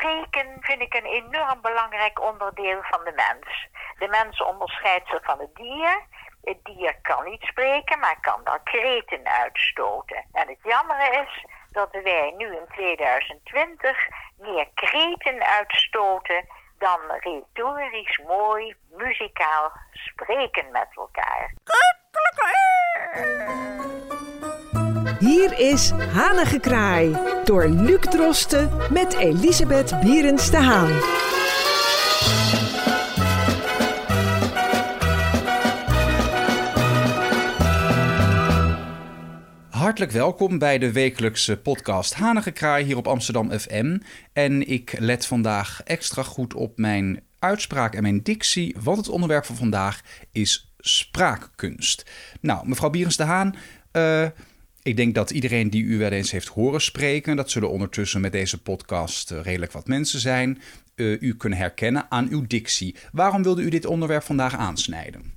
spreken vind ik een enorm belangrijk onderdeel van de mens. De mens onderscheidt zich van het dier. Het dier kan niet spreken, maar kan wel kreten uitstoten. En het jammer is dat wij nu in 2020 meer kreten uitstoten dan retorisch mooi muzikaal spreken met elkaar. Hier is Hanengekraai door Luc Drosten met Elisabeth Bierens de Haan. Hartelijk welkom bij de wekelijkse podcast Hanengekraai hier op Amsterdam FM. En ik let vandaag extra goed op mijn uitspraak en mijn dictie, want het onderwerp van vandaag is spraakkunst. Nou, mevrouw Bierens de Haan, uh, ik denk dat iedereen die u wel eens heeft horen spreken, dat zullen ondertussen met deze podcast eh, redelijk wat mensen zijn, uh, u kunnen herkennen aan uw dictie. Waarom wilde u dit onderwerp vandaag aansnijden?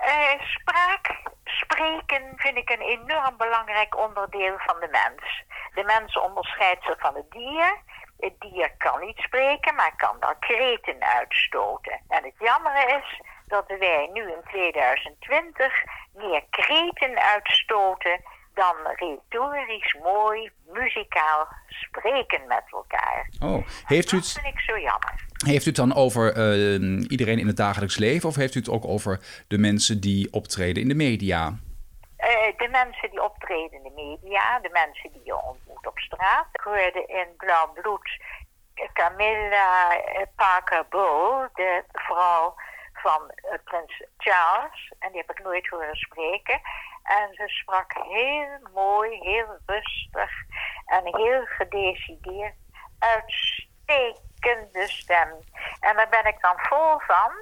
Uh, spraak, spreken vind ik een enorm belangrijk onderdeel van de mens. De mens onderscheidt zich van het dier. Het dier kan niet spreken, maar kan wel kreten uitstoten. En het jammer is dat wij nu in 2020 meer kreten uitstoten dan retorisch mooi, muzikaal spreken met elkaar. Oh, heeft u het... Dat vind ik zo jammer. Heeft u het dan over uh, iedereen in het dagelijks leven of heeft u het ook over de mensen die optreden in de media? Uh, de mensen die optreden in de media, de mensen die je ontmoet op straat. Ik hoorde in Blauw Bloed Camilla Parker Bowl, de vrouw van uh, prins Charles. En die heb ik nooit horen spreken. En ze sprak heel mooi, heel rustig en heel gedecideerd. Uitstekende stem. En daar ben ik dan vol van.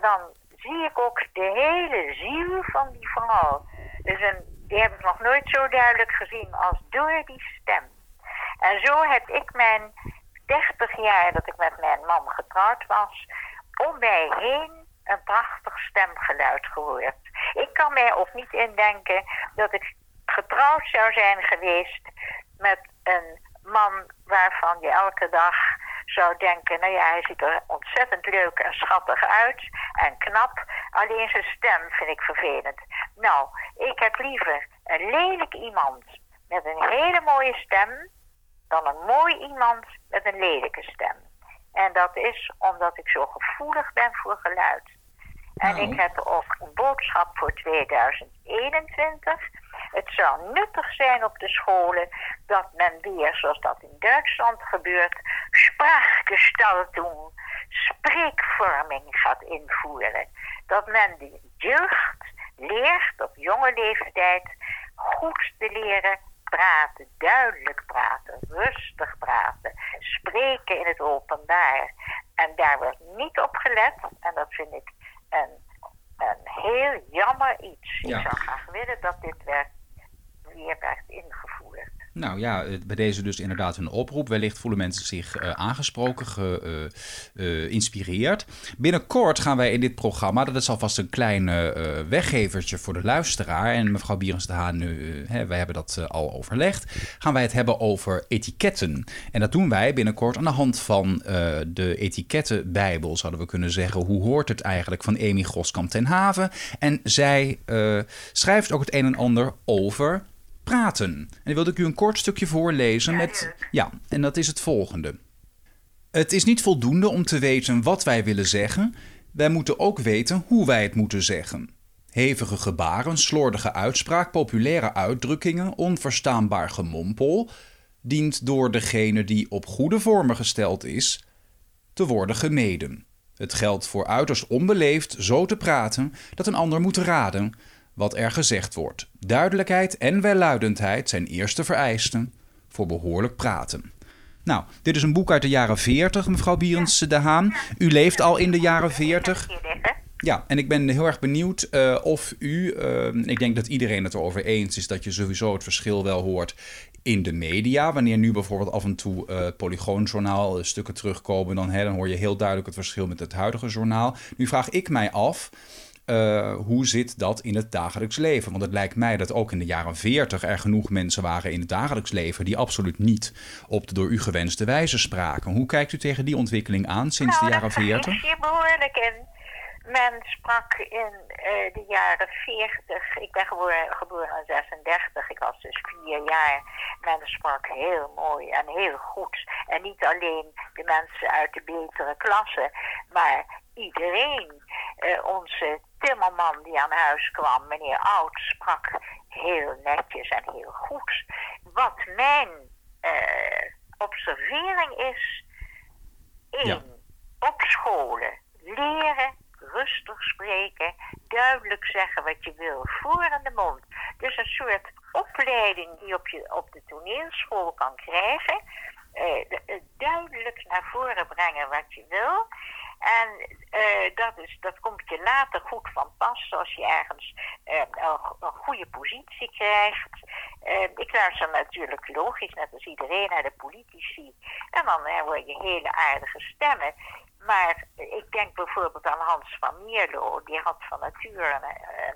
Dan zie ik ook de hele ziel van die vrouw. Dus een, die heb ik nog nooit zo duidelijk gezien als door die stem. En zo heb ik mijn 30 jaar dat ik met mijn man getrouwd was, om mij heen een prachtig stemgeluid gehoord. Ik kan mij ook niet indenken dat ik getrouwd zou zijn geweest met een man waarvan je elke dag zou denken, nou ja, hij ziet er ontzettend leuk en schattig uit en knap. Alleen zijn stem vind ik vervelend. Nou, ik heb liever een lelijk iemand met een hele mooie stem dan een mooi iemand met een lelijke stem. En dat is omdat ik zo gevoelig ben voor geluid. En ik heb ook een boodschap voor 2021. Het zou nuttig zijn op de scholen dat men weer, zoals dat in Duitsland gebeurt, spraakgestaltung, spreekvorming gaat invoeren. Dat men de jeugd leert op jonge leeftijd goed te leren praten, duidelijk praten, rustig praten, spreken in het openbaar. En daar wordt niet op gelet, en dat vind ik een, een heel jammer iets. Ik zou graag willen dat dit werd, weer werd ingevoerd. Nou ja, bij deze dus inderdaad een oproep. Wellicht voelen mensen zich uh, aangesproken, geïnspireerd. Uh, uh, Binnenkort gaan wij in dit programma, dat is alvast een klein weggevertje voor de luisteraar. En mevrouw Bierens de Haan, hè, wij hebben dat al overlegd. Gaan wij het hebben over etiketten. En dat doen wij binnenkort aan de hand van de etikettenbijbel, zouden we kunnen zeggen. Hoe hoort het eigenlijk van Amy Groskamp ten Haven? En zij schrijft ook het een en ander over praten. En dan wilde ik u een kort stukje voorlezen met. Ja, en dat is het volgende. Het is niet voldoende om te weten wat wij willen zeggen. Wij moeten ook weten hoe wij het moeten zeggen. Hevige gebaren, slordige uitspraak, populaire uitdrukkingen, onverstaanbaar gemompel, dient door degene die op goede vormen gesteld is, te worden gemeden. Het geldt voor uiterst onbeleefd zo te praten dat een ander moet raden wat er gezegd wordt. Duidelijkheid en welluidendheid zijn eerste vereisten voor behoorlijk praten. Nou, dit is een boek uit de jaren 40, mevrouw Bierens de Haan. U leeft al in de jaren 40. Ja, en ik ben heel erg benieuwd uh, of u, uh, ik denk dat iedereen het erover eens is dat je sowieso het verschil wel hoort in de media. Wanneer nu bijvoorbeeld af en toe uh, Polygoonjournaal stukken terugkomen, dan, hè, dan hoor je heel duidelijk het verschil met het huidige journaal. Nu vraag ik mij af, eh, hoe zit dat in het dagelijks leven? Want het lijkt mij dat ook in de jaren 40 er genoeg mensen waren in het dagelijks leven die absoluut niet op de door u gewenste wijze spraken. Hoe kijkt u tegen die ontwikkeling aan sinds de Nou, jaren daar 40? vergis je behoorlijk in. Men sprak in eh, de jaren 40, ik ben geboren, geboren in 36, ik was dus vier jaar. Men sprak heel mooi en heel goed. En niet alleen de mensen uit de betere klasse, maar iedereen. Eh, onze timmerman die aan huis kwam, meneer Oud, sprak heel netjes en heel goed. Wat mijn eh, observering is, één, Ja. op scholen leren, rustig spreken, duidelijk zeggen wat je wil, voor in de mond. Dus een soort opleiding die op je op de toneelschool kan krijgen. Eh, de- duidelijk naar voren brengen wat je wil. En eh, dat, is, dat komt je later goed van pas als je ergens eh, een, goede positie krijgt. Eh, ik luister natuurlijk logisch, net als iedereen, naar de politici. En dan hoor je hele aardige stemmen. Maar ik denk bijvoorbeeld aan Hans van Mierlo. Die had van nature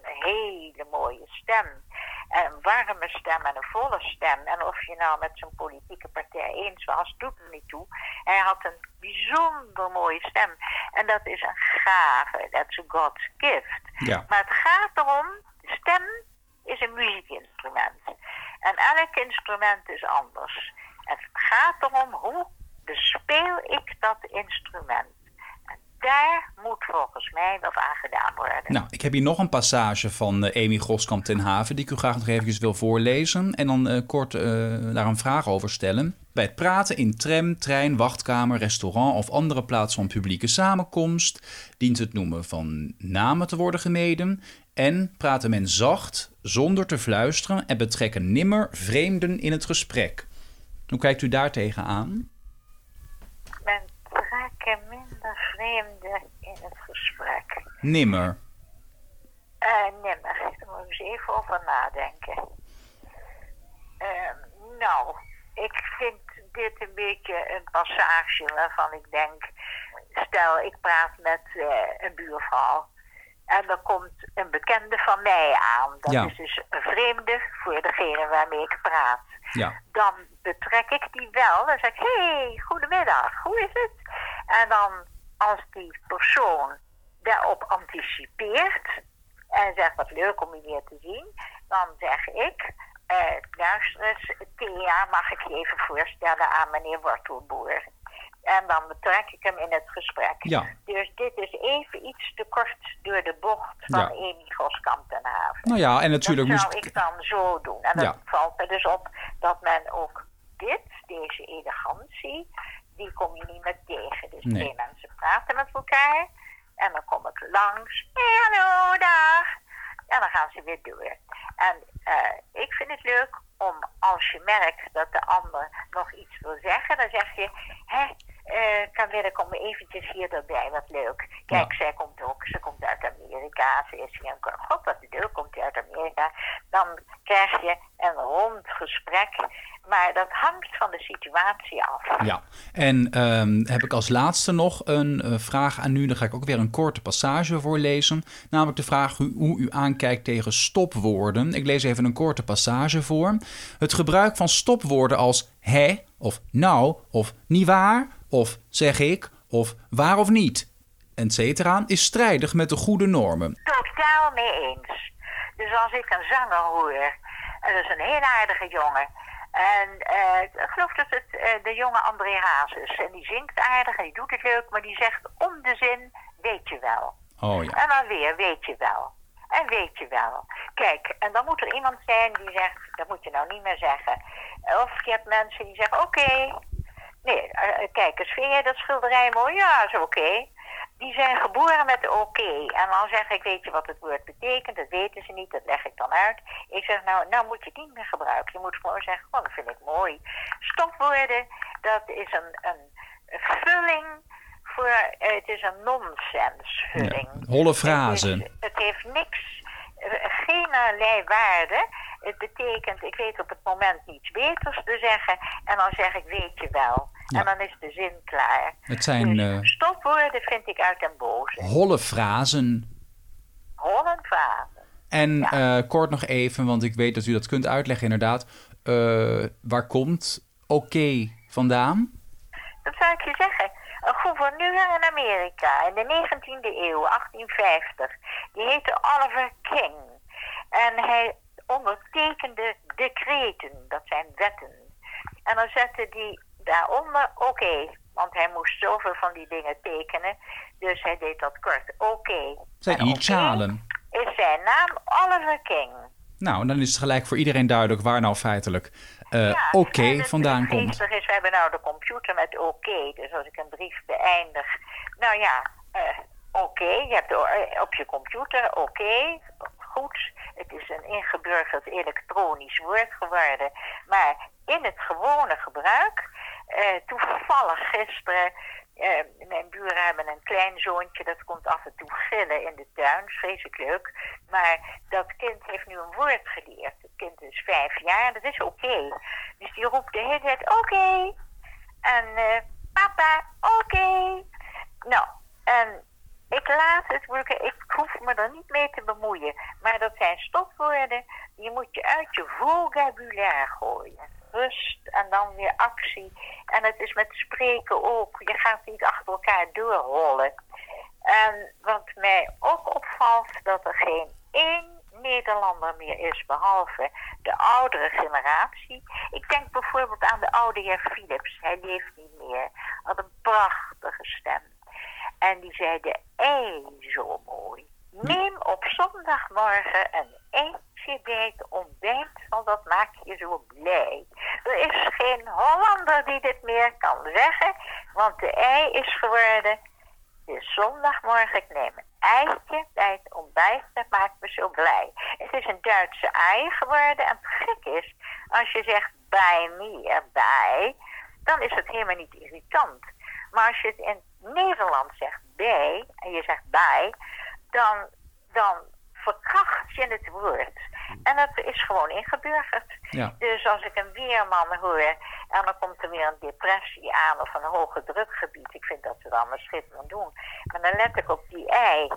een hele mooie stem. Een warme stem en een volle stem. En of je nou met zijn politieke partij eens was, doet er niet toe. Hij had een bijzonder mooie stem. En dat is een gave. That's a God's gift. Ja. Maar het gaat erom, de stem is een muziekinstrument. En elk instrument is anders. Het gaat erom hoe bespeel ik dat instrument. Daar moet volgens mij wat aan gedaan worden. Nou, ik heb hier nog een passage van eh, Amy Groskamp ten Haven die ik u graag nog even wil voorlezen en dan eh, kort eh, daar een vraag over stellen. Bij het praten in tram, trein, wachtkamer, restaurant of andere plaats van publieke samenkomst dient het noemen van namen te worden gemeden en praten men zacht, zonder te fluisteren en betrekken nimmer vreemden in het gesprek. Hoe kijkt u daar tegenaan? Minder vreemden in het gesprek. Nimmer. Eh, nimmer. Daar moet ik eens even over nadenken. Ehm, nou, ik vind dit een beetje een passage waarvan ik denk... Stel, ik praat met eh, een buurvrouw. En er komt een bekende van mij aan. Dat Ja. is dus een vreemde voor degene waarmee ik praat. Ja. Dan betrek ik die wel. Dan zeg ik, hey, goedemiddag, hoe is het? En dan, als die persoon daarop anticipeert en zegt wat leuk om je weer te zien, dan zeg ik, eh, luister eens, Thea, mag ik je even voorstellen aan meneer Wortelboer? En dan betrek ik hem in het gesprek. Ja. Dus dit is even iets te kort door de bocht van Ja. Amy Goskamp ten Haven. Nou ja, en natuurlijk Dat moest zou ik dan zo doen. En dan Ja. valt er dus op dat men ook dit, deze elegantie, die kom je niet meer tegen. Dus Nee. twee mensen praten met elkaar. En dan kom ik langs. Hey, hallo, dag. En dan gaan ze weer door. En eh, ik vind het leuk om, als je merkt dat de ander nog iets wil zeggen, dan zeg je, hè, eh kan wil ik om eventjes hier erbij, wat leuk. Kijk, Ja. zij komt ook, ze komt uit Amerika, hier een god, wat leuk, komt uit Amerika. Dan krijg je een rond gesprek, maar dat hangt van de situatie af. Ja, en ehm, heb ik als laatste nog een eh, vraag aan u. Dan ga ik ook weer een korte passage voorlezen. Namelijk de vraag hoe, hoe u aankijkt tegen stopwoorden. Ik lees even een korte passage voor. Het gebruik van stopwoorden als hè of nou of niet waar of zeg ik of waar of niet, et cetera, is strijdig met de goede normen. Totaal mee eens. Dus als ik een zanger hoor, en dat is een heel aardige jongen. En eh, ik geloof dat het eh, de jonge André Haas is. En die zingt aardig en die doet het leuk, maar die zegt om de zin, weet je wel. Oh ja. En dan weer, weet je wel. En weet je wel. Kijk, en dan moet er iemand zijn die zegt, dat moet je nou niet meer zeggen. Of je hebt mensen die zeggen, oké. Nee, eh, kijk eens, vind jij dat schilderij mooi? Ja, is oké. Die zijn geboren met oké. En dan zeg ik, weet je wat het woord betekent? Dat weten ze niet, dat leg ik dan uit. Ik zeg, nou, nou moet je het niet meer gebruiken. Je moet gewoon zeggen, oh, dat vind ik mooi. Stopwoorden, dat is een, een vulling voor, eh, het is een nonsensvulling. Ja, holle frazen. Het, het heeft niks, eh, geen allerlei waarde. Het betekent, ik weet op het moment niets beters te zeggen. En dan zeg ik, weet je wel. Ja. En dan is de zin klaar. Het zijn Dus eh, stopwoorden vind ik uit den boze. holle frazen. Rollend vaten. En eh, kort nog even, want ik weet dat u dat kunt uitleggen inderdaad. Eh, waar komt oké vandaan? Dat zou ik je zeggen. Een gouverneur in Amerika in de 19e eeuw, 1850, die heette Oliver King. En hij ondertekende decreten, dat zijn wetten. En dan zette hij daaronder oké, want hij moest zoveel van die dingen tekenen. Dus hij deed dat kort, oké. Zijn En initialen. Is zijn naam Oliver King. Nou, dan is het gelijk voor iedereen duidelijk waar nou feitelijk eh, Ja, oké het- vandaan het komt. geestige is, we hebben nou de computer met oké. Dus als ik een brief beëindig. Nou ja, eh, oké. Je hebt eh, op je computer oké. Goed. Het is een ingeburgerd elektronisch woord geworden. Maar in het gewone gebruik. Eh, toevallig gisteren. eh, mijn buren hebben een klein zoontje dat komt af en toe gillen in de tuin. Vreselijk leuk. Maar dat kind heeft nu een woord geleerd. Het kind is vijf jaar dat is oké. Dus die roept de hele tijd oké. En eh, papa, oké. Nou, en ik laat het. Ik hoef me er niet mee te bemoeien. Maar dat zijn stopwoorden. Die moet je uit je vocabulaire gooien. Rust en dan weer actie. En het is met spreken ook. Je gaat niet achter elkaar doorrollen. En wat mij ook opvalt, dat er geen één Nederlander meer is, behalve de oudere generatie. Ik denk bijvoorbeeld aan de oude heer Philips. Hij leeft niet meer. Had een prachtige stem. En die zei de ei zo mooi. Neem op zondagmorgen een eitje bij het ontbijt, want dat maakt je zo blij. Er is geen Hollander die dit meer kan zeggen, want de ei is geworden. Zondagmorgen, ik neem een eitje bij ontbijt, dat maakt me zo blij. Het is een Duitse ei geworden en het gek is, als je zegt bij me erbij, dan is het helemaal niet irritant. Maar als je het in Nederland zegt bij, en je zegt bij, dan, dan verkracht je het woord. En dat is gewoon ingeburgerd. Ja. Dus als ik een weerman hoor en dan komt er weer een depressie aan of een hoge drukgebied, ik vind dat ze dat allemaal schitterend doen. Maar dan let ik op die ei.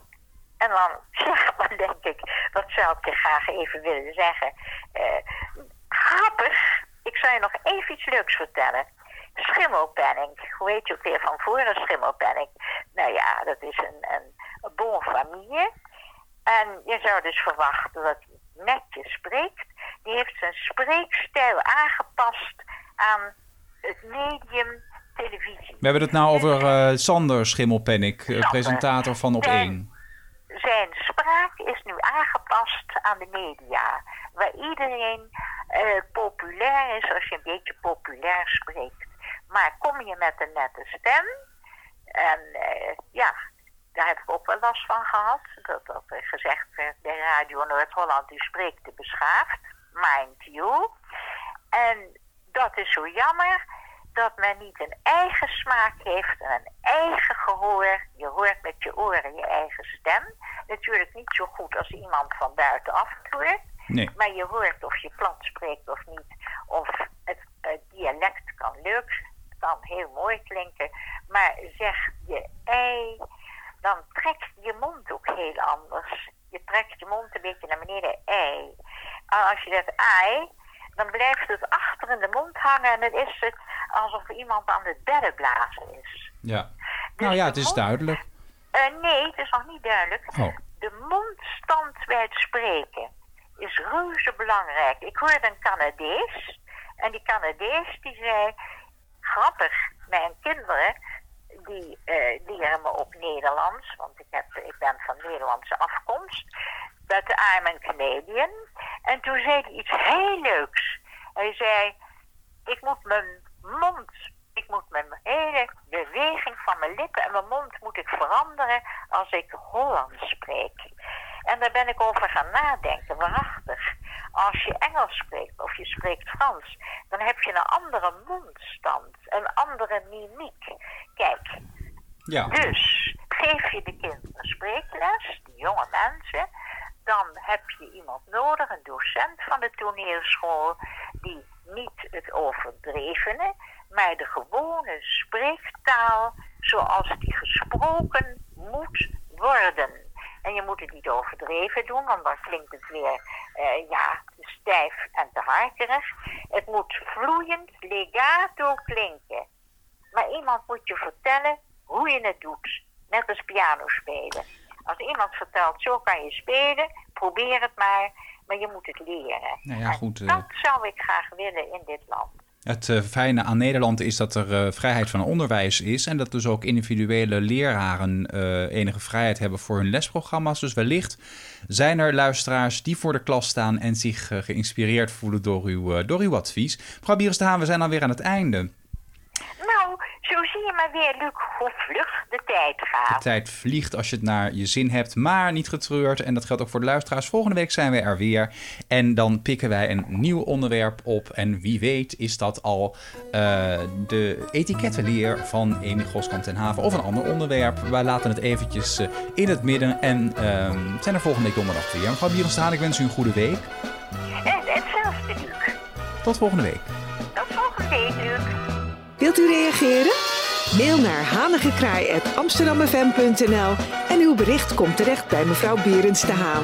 En dan, ja, dan denk ik, wat zou ik je graag even willen zeggen. Eh, grappig, ik zou je nog even iets leuks vertellen. Schimmelpenning, hoe heet je ook weer van voren schimmelpenning? Nou ja, dat is een, een, een bon famille. En je zou dus verwachten dat netjes spreekt. Die heeft zijn spreekstijl aangepast aan het medium televisie. We hebben het nou over eh, Sander Schimmelpennik, eh, Sander. presentator van Op Zijn- 1. Zijn spraak is nu aangepast aan de media. Waar iedereen eh, populair is als je een beetje populair spreekt. Maar kom je met een nette stem. En eh, ja, daar heb ik ook wel last van gehad. Dat, dat er gezegd werd bij Radio Noord-Holland, u spreekt te beschaafd. Mind you. En dat is zo jammer dat men niet een eigen smaak heeft en een eigen gehoor. Je hoort met je oren je eigen stem. Natuurlijk niet zo goed als iemand van buitenaf hoort. Nee. Maar je hoort of je plat spreekt of niet. Of het, het dialect kan leuk, kan heel mooi klinken. Maar zeg je ei, dan trekt je mond ook heel anders. Je trekt je mond een beetje naar beneden, ei. En als je zegt ei, dan blijft het achter in de mond hangen en dan is het alsof iemand aan het bedden blazen is. Ja. Nou ja, het is duidelijk. Eh, nee, het is nog niet duidelijk. Oh. De mondstand bij het spreken is reuze belangrijk. Ik hoorde een Canadees. En die Canadees die zei... Grappig, mijn kinderen die leren me ook Nederlands. Want ik, heb, ik ben van Nederlandse afkomst. But I'm a Canadian. En toen zei hij iets heel leuks. Hij zei... Ik moet mijn mond... Ik moet mijn hele beweging van mijn lippen en mijn mond moet ik veranderen als ik Hollands spreek. En daar ben ik over gaan nadenken, waarachtig. Als je Engels spreekt of je spreekt Frans, dan heb je een andere mondstand, een andere mimiek. Kijk, Ja. dus geef je de kinderen spreekles, de jonge mensen, dan heb je iemand nodig, een docent van de toneelschool, die niet het overdrevene, maar de gewone spreektaal zoals die gesproken moet worden. En je moet het niet overdreven doen, want dan klinkt het weer eh, ja, te stijf en te harkerig. Het moet vloeiend, legato klinken. Maar iemand moet je vertellen hoe je het doet. Net als piano spelen. Als iemand vertelt, zo kan je spelen, probeer het maar. Maar je moet het leren. Nou ja, goed, eh. dat zou ik graag willen in dit land. Het eh, fijne aan Nederland is dat er eh, vrijheid van onderwijs is. En dat dus ook individuele leraren eh, enige vrijheid hebben voor hun lesprogramma's. Dus wellicht zijn er luisteraars die voor de klas staan en zich geïnspireerd voelen door uw, door uw advies. Mevrouw Bieres de Haan, we zijn alweer aan het einde. Zo zie je maar weer, Luc, hoe vlug de tijd De gaat. tijd vliegt als je het naar je zin hebt, maar niet getreurd. En dat geldt ook voor de luisteraars. Volgende week zijn we er weer. En dan pikken wij een nieuw onderwerp op. En wie weet is dat al eh, de etikettenleer van Amy Goskamp ten Haven. Of een ander onderwerp. Wij laten het eventjes eh, in het midden. En ehm, zijn er volgende week donderdag weer. Mevrouw Bierenstaan, ik wens u een goede week. En hetzelfde, Luc. Tot volgende week. Tot volgende week. Wilt u reageren? Mail naar hanigekraai.amsterdammefm.nl en uw bericht komt terecht bij mevrouw Berends de Haan.